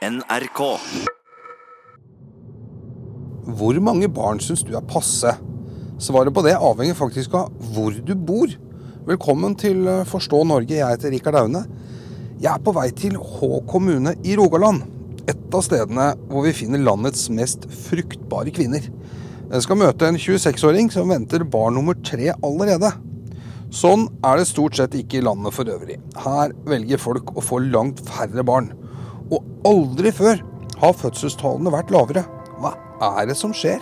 NRK. Hvor mange barn syns du er passe? Svaret på det avhenger faktisk av hvor du bor. Velkommen til eh, Forstå Norge, jeg heter Rikard Aune. Jeg er på vei til Hå kommune i Rogaland. Et av stedene hvor vi finner landets mest fruktbare kvinner. Jeg skal møte en 26-åring som venter barn nummer tre allerede. Sånn er det stort sett ikke i landet for øvrig. Her velger folk å få langt færre barn. Og aldri før har fødselstallene vært lavere. Hva er det som skjer?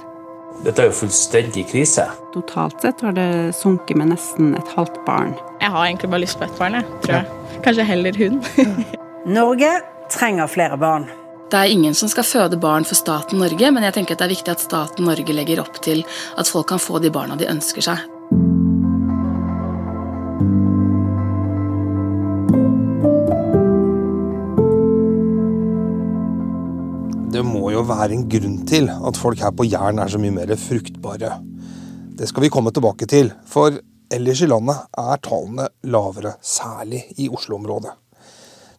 Dette er jo fullstendig krise. Totalt sett har det sunket med nesten et halvt barn. Jeg har egentlig bare lyst på ett barn, jeg, tror jeg. Kanskje heller hun. Norge trenger flere barn. Det er ingen som skal føde barn for staten Norge, men jeg tenker at det er viktig at staten Norge legger opp til at folk kan få de barna de ønsker seg. Jo være en grunn til at folk her på Jæren er så mye mer fruktbare. Det skal vi komme tilbake til, for ellers i landet er tallene lavere, særlig i Oslo-området.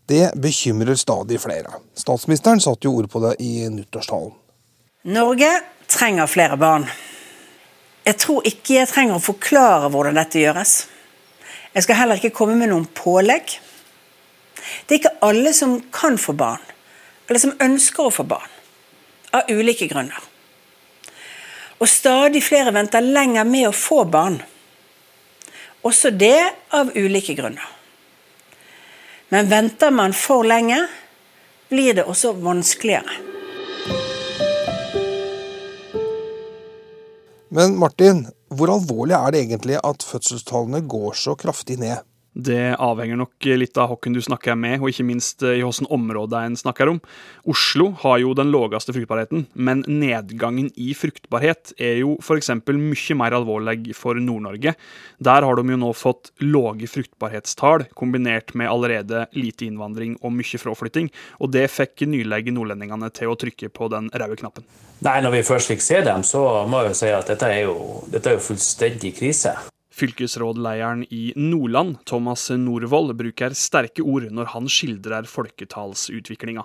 Det bekymrer stadig flere. Statsministeren satte jo ord på det i nyttårstalen. Norge trenger flere barn. Jeg tror ikke jeg trenger å forklare hvordan dette gjøres. Jeg skal heller ikke komme med noen pålegg. Det er ikke alle som kan få barn, eller som ønsker å få barn. Av ulike grunner. Og stadig flere venter lenger med å få barn. Også det av ulike grunner. Men venter man for lenge, blir det også vanskeligere. Men Martin, hvor alvorlig er det egentlig at fødselstallene går så kraftig ned? Det avhenger nok litt av hvem du snakker med, og ikke minst i hvilket område en snakker om. Oslo har jo den laveste fruktbarheten, men nedgangen i fruktbarhet er jo f.eks. mye mer alvorlig for Nord-Norge. Der har de jo nå fått lave fruktbarhetstall, kombinert med allerede lite innvandring og mye fraflytting, og det fikk nylig nordlendingene til å trykke på den røde knappen. Nei, Når vi først fikk se dem, så må jeg jo si at dette er jo, dette er jo fullstendig krise. Fylkesrådlederen i Nordland, Thomas Norvoll, bruker sterke ord når han skildrer folketallsutviklinga.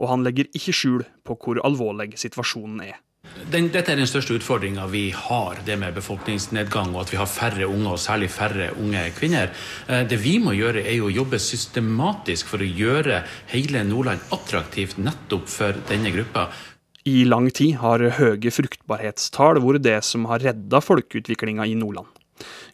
Og han legger ikke skjul på hvor alvorlig situasjonen er. Den, dette er den største utfordringa vi har, det med befolkningsnedgang og at vi har færre unge, og særlig færre unge kvinner. Eh, det vi må gjøre, er jo å jobbe systematisk for å gjøre hele Nordland attraktivt nettopp for denne gruppa. I lang tid har høye fruktbarhetstall vært det som har redda folkeutviklinga i Nordland.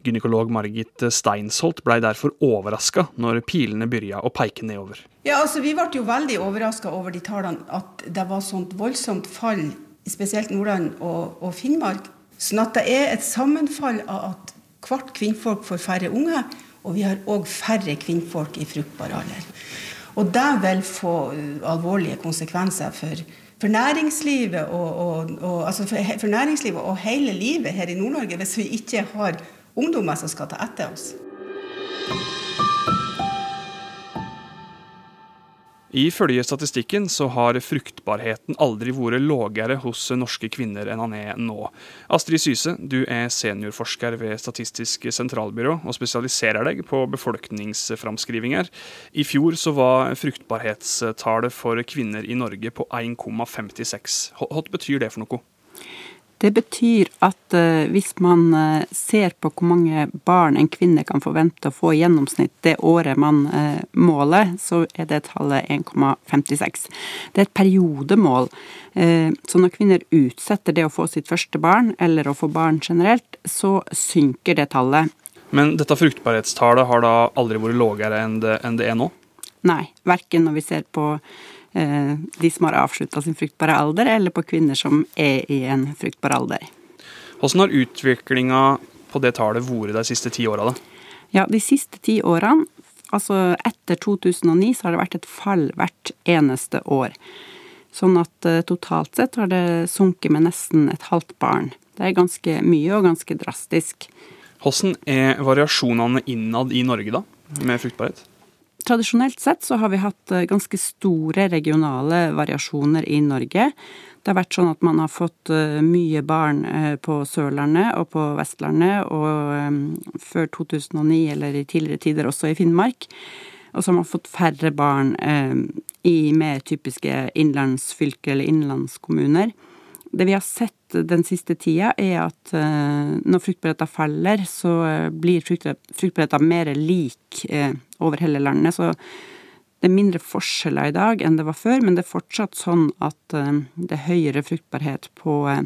Gynekolog Margit Steinsholt ble derfor overraska når pilene begynte å peke nedover. Ja, altså Vi ble jo veldig overraska over de tallene, at det var sånt voldsomt fall, spesielt Nordland og, og Finnmark. Sånn at det er et sammenfall av at hvert kvinnfolk får færre unge, og vi har òg færre kvinnfolk i fruktbar alder. Og det vil få alvorlige konsekvenser for, for næringslivet og, og, og, altså for, for næringslivet og hele livet her i Nord-Norge hvis vi ikke har ungdommer som skal ta etter oss. Ifølge statistikken så har fruktbarheten aldri vært lavere hos norske kvinner enn han er nå. Astrid Syse, du er seniorforsker ved Statistisk sentralbyrå og spesialiserer deg på befolkningsframskrivinger. I fjor så var fruktbarhetstallet for kvinner i Norge på 1,56. Hva betyr det for noe? Det betyr at uh, hvis man uh, ser på hvor mange barn en kvinne kan forvente å få i gjennomsnitt det året man uh, måler, så er det tallet 1,56. Det er et periodemål. Så når kvinner utsetter det å få sitt første barn, eller å få barn generelt, så synker det tallet. Men dette fruktbarhetstallet har da aldri vært lavere enn, enn det er nå? Nei, verken når vi ser på Eh, de som har avslutta sin fruktbare alder, eller på kvinner som er i en fruktbar alder. Hvordan har utviklinga på det tallet vært de siste ti åra, da? Ja, de siste ti årene, altså etter 2009, så har det vært et fall hvert eneste år. Sånn at uh, totalt sett har det sunket med nesten et halvt barn. Det er ganske mye og ganske drastisk. Hvordan er variasjonene innad i Norge, da, med fruktbarhet? Tradisjonelt sett så har vi hatt eh, ganske store regionale variasjoner i Norge. Det har vært sånn at man har fått eh, mye barn eh, på Sørlandet og på Vestlandet, og før 2009 eller i tidligere tider også i Finnmark. og så har man fått færre barn i mer typiske innlandsfylker eller innlandskommuner. Det vi har sett den siste tida, er at når fruktbrettene faller, så blir fruktbrettene mer lik over hele landet. Så det er mindre forskjeller i dag enn det var før, men det er fortsatt sånn at eh, det er høyere fruktbarhet på, eh,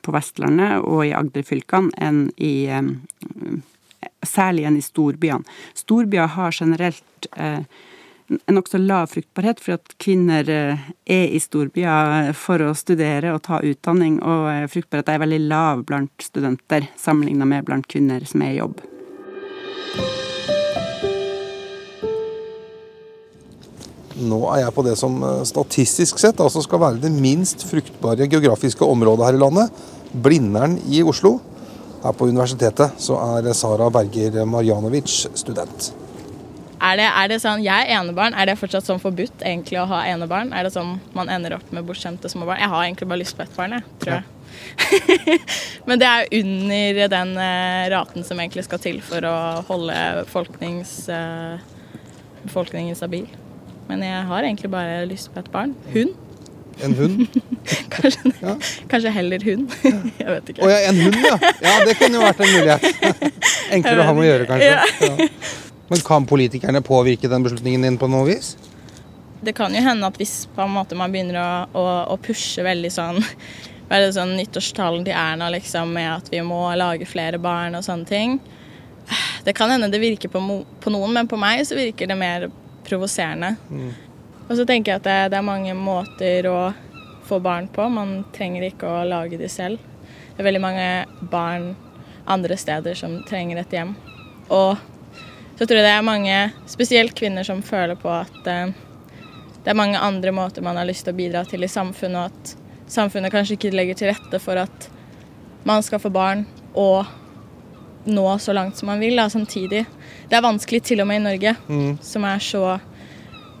på Vestlandet og i Agder-fylkene enn i eh, Særlig enn i storbyene. Storbyer har generelt en nokså lav fruktbarhet, for at kvinner er i storbyer for å studere og ta utdanning, og fruktbarhet er veldig lav blant studenter sammenlignet med blant kvinner som er i jobb. Nå er jeg på det som eh, statistisk sett altså skal være det minst fruktbare geografiske området her i landet. Blindern i Oslo. Her på universitetet så er Sara Berger Marjanovic student. Er det, er det, sånn, Jeg er enebarn. Er det fortsatt sånn forbudt egentlig å ha enebarn? Er det sånn man ender opp med bortskjemte små barn? Jeg har egentlig bare lyst på ett barn, jeg, tror jeg. Ja. Men det er under den uh, raten som egentlig skal til for å holde uh, befolkningen stabil. Men jeg har egentlig bare lyst på et barn. Hund. En hund? kanskje, ja. kanskje, heller hund. jeg vet ikke. Å ja, en hund, ja. Ja, Det kunne jo vært en mulighet. Enklere å ha med å gjøre, kanskje. Ja. Men kan politikerne påvirke den beslutningen din på noe vis? Det kan jo hende at hvis måte man begynner å, å, å pushe veldig sånn veldig sånn nyttårstalen til Erna liksom, med at vi må lage flere barn og sånne ting. Det kan hende det virker på, på noen, men på meg så virker det mer provoserende. Mm. Og så tenker jeg at det, det, er mange måter å få barn på. Man trenger ikke å lage de selv. Det er veldig mange barn andre steder som trenger et hjem. Og så tror jeg det er mange, spesielt kvinner, som føler på at eh, det er mange andre måter man har lyst til å bidra til i samfunnet, og at samfunnet kanskje ikke legger til rette for at man skal få barn og nå så langt som man vil da, samtidig. Det er vanskelig til og med i Norge, mm. som er så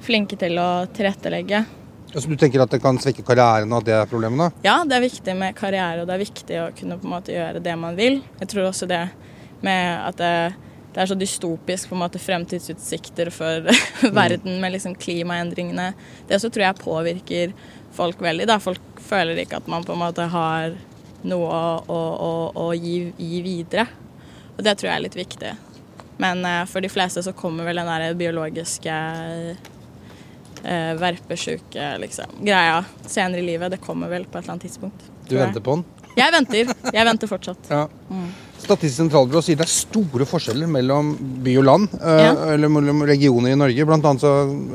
flinke til å tilrettelegge. Så du tenker at det kan svekke karrieren og at det er problemet? da? Ja, det er viktig med karriere, og det er viktig å kunne på en måte gjøre det man vil. Jeg tror også det med at det det er så dystopisk på en måte fremtidsutsikter for verden med liksom klimaendringene. Det også tror jeg påvirker folk veldig. da. Folk føler ikke at man på en måte har noe å, å, å, å gi, gi, videre. Og det tror jeg er litt viktig. Men uh, for de fleste så kommer vel den der biologiske uh, verpesjuke liksom, greia senere i livet. Det kommer vel på et eller annet tidspunkt. Du venter på den? Jeg venter. Jeg venter fortsatt. Ja. Mm. Statistisk sentralbyrå sier det er store forskjeller mellom by og land, eh, ja. eller mellom regioner i Norge. Blant annet så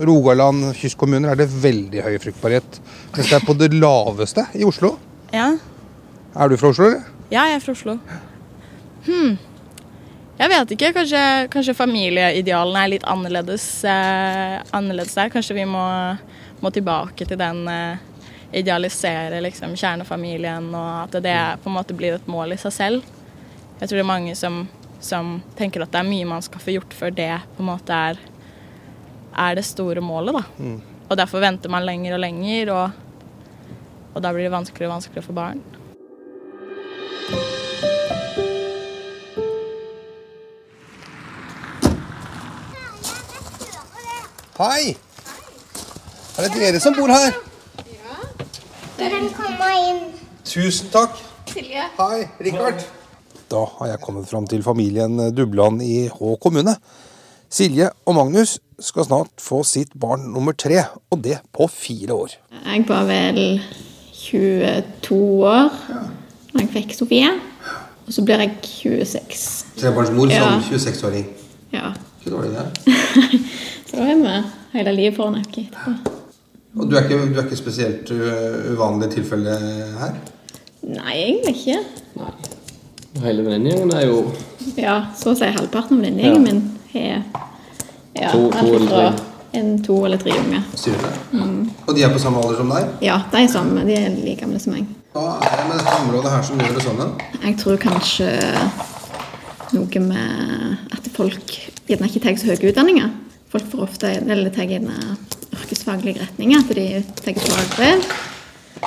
Rogaland kystkommuner er det veldig høy fruktbarhet. Mens det er på det laveste i Oslo. Ja. Er du fra Oslo, eller? Ja, jeg er fra Oslo. Hm. Jeg vet ikke. Kanskje, kanskje familieidealene er litt annerledes, eh, annerledes, der. Kanskje vi må, må tilbake til den eh, idealisere liksom, kjernefamilien, og at det på en måte blir et mål i seg selv. Jeg tror det er mange som, som, tenker at det er mye man skal få gjort før det på en måte er, er det store målet. da. Mm. Og derfor venter man lenger og lenger, og, og da blir det vanskeligere og vanskeligere for barn. Hei! Er det dere som bor her? Ja. Dere kan komme inn. Tusen takk. Silje. Hei, Rikard. Da har jeg kommet fram til familien Dubland i Hå kommune. Silje og Magnus skal snart få sitt barn nummer tre, og det på fire år. Jeg var vel 22 år da jeg fikk Sofie. Og så blir jeg 26. Trebarnsmor ja. som 26-åring. Ja. Ikke dårlig, det. så da er vi hele livet foran oss etterpå. Og du er ikke, du er ikke spesielt uvanlig tilfelle her? Nei, egentlig ikke. Nei. Hele venninnegjengen er jo Ja, så å si halvparten av venninnegjengen ja. min har ja, to, to eller tre. En, to eller tre unge. Mm. Og de er på samme alder som deg? Ja, de er, samme, de er like gamle som meg. Hva er det med dette området her som gjør det sånn? Jeg tror kanskje noe med at folk gjerne ikke tar så høye utdanninger. Folk får ofte eller tar inn yrkesfaglige retninger, at de tar fagbrev.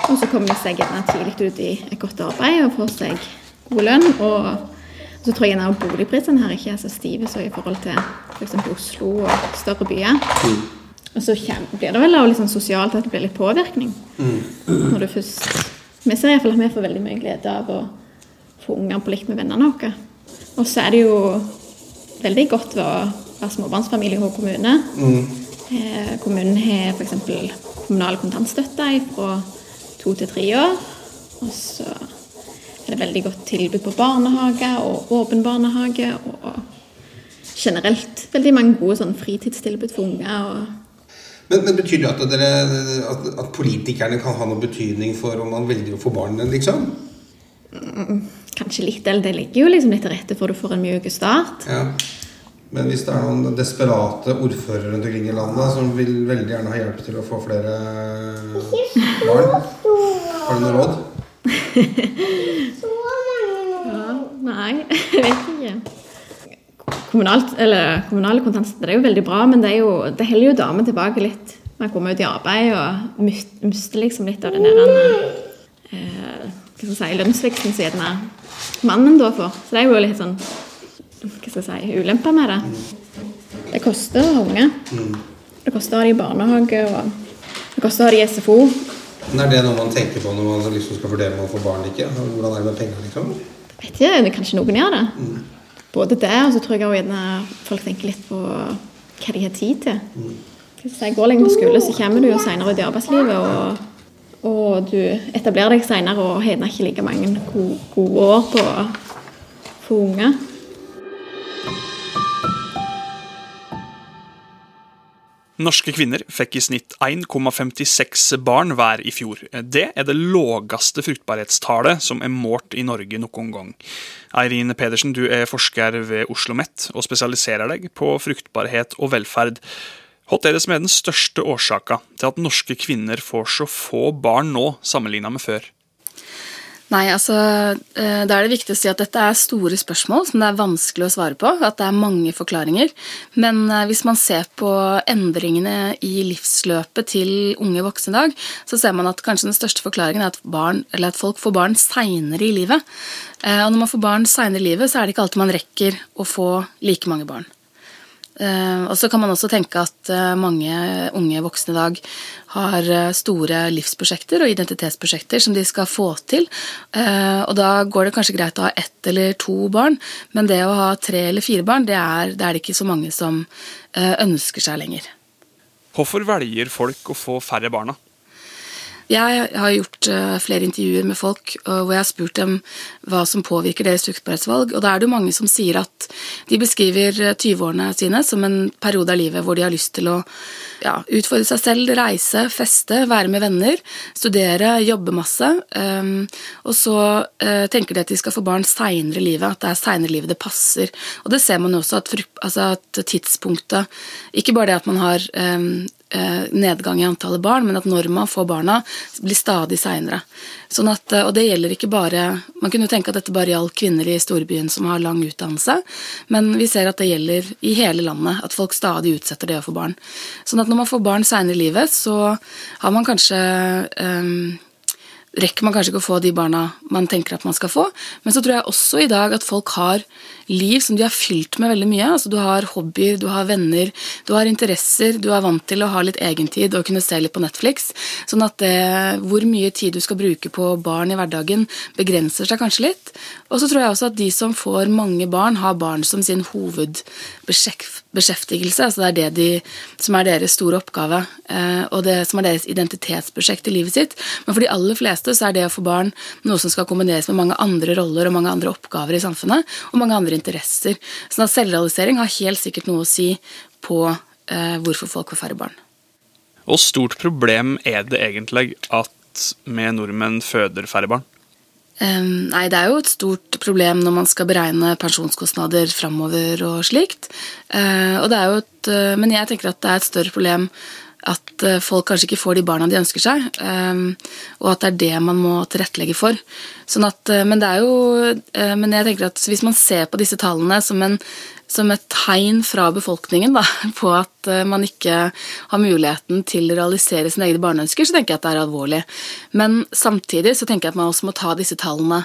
Og så kommer de seg gjerne tidlig ut i et godt arbeid og får seg god lønn og Så tror jeg gjerne boligprisene her ikke er så stive så i forhold til f.eks. Oslo og større byer. Og så blir det vel også sånn sosialt at det blir litt påvirkning. Når du først Vi ser iallfall at vi får veldig mye glede av å få unger på likt med vennene våre. Og så er det jo veldig godt ved å være småbarnsfamilie og kommune. kommune. Eh, kommunen har f.eks. kommunal kontantstøtte fra to til tre år. Og så er det veldig godt tilbud på barnehage og åpen barnehage. Og generelt veldig mange gode sånn fritidstilbud for unger. og Men, men betyr det at, dere, at, at politikerne kan ha noen betydning for om man velger å få barn, liksom? Mm, Kanskje litt, eller det ligger jo liksom litt til rette for at du får en mjuk start. Ja. Men hvis det er noen desperate ordførere rundt omkring i landet som vil veldig gjerne ha hjelp til å få flere barn, har du noe råd? Ja, nei, jeg vet ikke. Kommunalt, eller, kommunale kontantstøtte er jo veldig bra, men det, er jo, det holder jo damer tilbake litt. Man kommer ut i arbeid og mis- mister liksom litt av den der eh, si, lønnsveksten som gjerne mannen da får. Så det er jo litt sånn hva skal jeg si, ulemper med det. Det koster å ha unge. Det koster å ha de i barnehage, og det koster å ha de i SFO. Men Er det noe man tenker på når man liksom skal vurdere om man får barn eller ikke? Hvordan er det med penger, liksom? vet ikke, det kanskje noen gjør det. Både det, og så tror jeg gjerne folk tenker litt på hva de har tid til. Hvis jeg går lenge på skole, så kommer du jo senere ut i arbeidslivet, og, og du etablerer deg senere og har ikke like mange gode, år på å få unge. Norske kvinner fikk i snitt 1,56 barn hver i fjor. Det er det lågeste fruktbarhetstallet som er målt i Norge noen gang. Eirin Pedersen, du er forsker ved Oslo OsloMet og spesialiserer deg på fruktbarhet og velferd. Hva er det som er den største årsaka til at norske kvinner får så få barn nå sammenligna med før? Nei, altså, eh, Da er det viktig å si at dette er store spørsmål som det er vanskelig å svare på. At det er mange forklaringer. Men eh, hvis man ser på endringene i livsløpet til unge voksne i dag, så ser man at kanskje den største forklaringen er at, barn, at folk får barn seinere i livet. Eh, Og når man får barn seinere i livet, så er det ikke alltid man rekker å få like mange barn. Eh, Og så kan man også tenke at eh, mange unge voksne i dag har eh, store livsprosjekter og identitetsprosjekter som de skal få til. Og da går det kanskje greit å ha ett eller to barn, men det å ha tre eller fire barn, det er det er det ikke så mange som ønsker seg lenger. Hvorfor velger folk å få færre barna? Jeg har gjort eh, flere intervjuer med folk hvor jeg har spurt dem hva som påvirker deres fruktbarhetsvalg. Og da er det jo mange som sier at de beskriver eh, 20-årene sine som en periode av livet hvor de har lyst til å ja, utfordre seg selv, reise, feste, være med venner, studere, jobbe masse. Um, og så eh, tenker de at de skal få barn seinere i livet, at det er seinere i livet det passer. Og det ser man jo også at, altså at tidspunktet Ikke bare det at man har um, eh, nedgang i antallet barn, men at når man får barna, blir stadig seinere. Sånn at, eh, og det gjelder ikke bare Man kunne jo tenke at dette bare gjaldt kvinner i storbyen som har lang utdannelse, men vi ser at det gjelder i hele landet, at folk stadig utsetter det å få barn. Sånn at når man får barn seinere i livet, så har man kanskje um, rekker man kanskje ikke å få de barna man tenker at man skal få. Men så tror jeg også i dag at folk har liv som de har fylt med veldig mye. Altså Du har hobbyer, du har venner, du har interesser, du er vant til å ha litt egentid og kunne se litt på Netflix. Sånn at det, hvor mye tid du skal bruke på barn i hverdagen, begrenser seg kanskje litt. Og så tror jeg også at de som får mange barn, har barn som sin hovedbeskjeftigelse. Altså det er det de, som er deres store oppgave, eh, og det som er deres identitetsprosjekt i livet sitt. Men for de aller fleste så er det å få barn noe som skal kombineres med mange andre roller og mange andre oppgaver i samfunnet, og mange andre interesser. Sånn at selvrealisering har helt sikkert noe å si på eh, hvorfor folk får færre barn. Hvor stort problem er det egentlig at vi nordmenn føder færre barn? Um, nei, det er jo et stort problem når man skal beregne pensjonskostnader framover og slikt. Uh, og det er jo et, uh, men jeg tenker at det er et større problem at eh, folk kanskje ikke får de barna de ønsker seg, um, og at det er det man må tilrettelegge for. Sånn at, eh, men jo eh, Men jeg tenker at hvis man ser på disse tallene som en som et tegn fra befolkningen da, på at eh, man ikke har muligheten til å realisere sine egne barneønsker, så tenker jeg at det er alvorlig. Men samtidig så tenker jeg at man også må ta disse tallene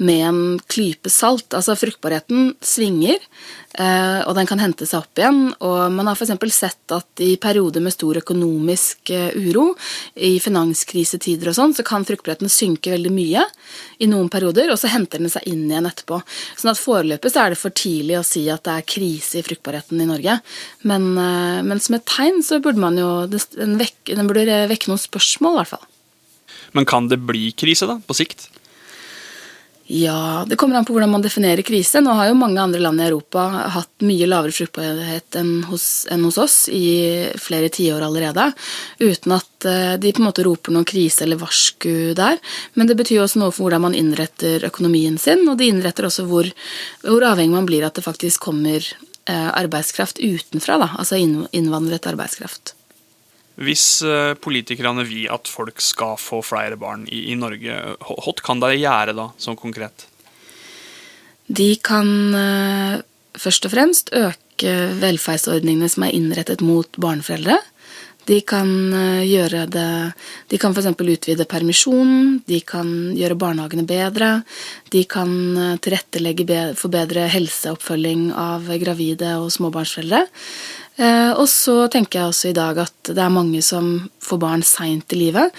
med en klype salt. Altså fruktbarheten svinger, eh, og den kan hente seg opp igjen. Og man har f.eks. sett at i perioder med stor økonomisk eh, uro, i finanskrisetider og sånn, så kan fruktbarheten synke veldig mye i noen perioder, og så henter den seg inn igjen etterpå. Sånn at foreløpig så er det for tidlig å si at det er krise i fruktbarheten i Norge. Men, eh, men som et tegn så burde man jo Den, vek, den burde vekke noen spørsmål, i hvert fall. Men kan det bli krise, da, på sikt? Ja, det kommer an på hvordan man definerer krise. Nå har jo mange andre land i Europa hatt mye lavere fruktbarhet enn hos, enn hos oss i flere tiår allerede. Uten at eh, de på en måte roper noen krise eller varsku der. Men det betyr også noe for hvordan man innretter økonomien sin, og det innretter også hvor, hvor avhengig man blir at det faktisk kommer eh, arbeidskraft utenfra. Da, altså innvandret arbeidskraft. Hvis eh, politikerne vil at folk skal få flere barn i, i Norge, hva kan de gjøre da, sånn konkret? De kan uh, først og fremst øke velferdsordningene som er innrettet mot barneforeldre. De kan uh, gjøre det De kan f.eks. utvide permisjonen, de kan gjøre barnehagene bedre. De kan tilrettelegge for bedre helseoppfølging av gravide og småbarnsforeldre. Eh, og så tenker jeg også i dag at det er mange som får barn seint i livet.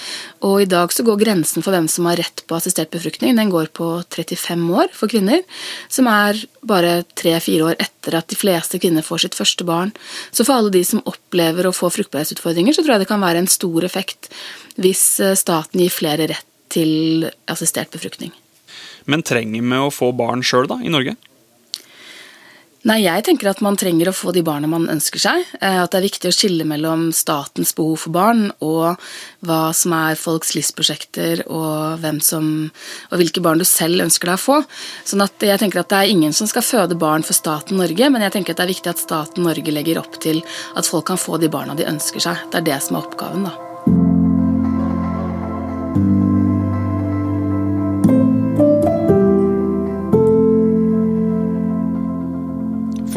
Og i dag så går grensen for hvem som har rett på assistert befruktning, den går på 35 år for kvinner. Som er bare tre-fire år etter at de fleste kvinner får sitt første barn. Så for alle de som opplever å få fruktbarhetsutfordringer, så tror jeg det kan være en stor effekt hvis eh, staten gir flere rett til assistert befruktning. Men trenger vi å få barn sjøl, da, i Norge? Nei, jeg tenker at man trenger å få de barna man ønsker seg. Eh, at det er viktig å skille mellom statens behov for barn og hva som er folks livsprosjekter og, som, og hvilke barn du selv ønsker deg å få. Sånn at jeg tenker at det er ingen som skal føde barn for staten Norge, men jeg tenker at det er viktig at staten Norge legger opp til at folk kan få de barna de ønsker seg. Det er det som er oppgaven, da.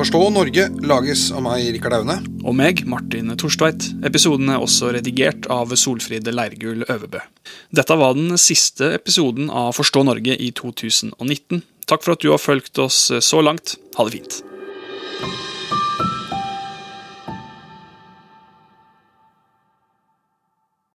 Forstå Norge lages av meg, Rikard Aune. Og meg, Martin Torstveit. Episoden er også redigert av Solfride Leirgul Øverbø. Dette var den siste episoden av Forstå Norge i 2019. Takk for at du har fulgt oss så langt. Ha det fint.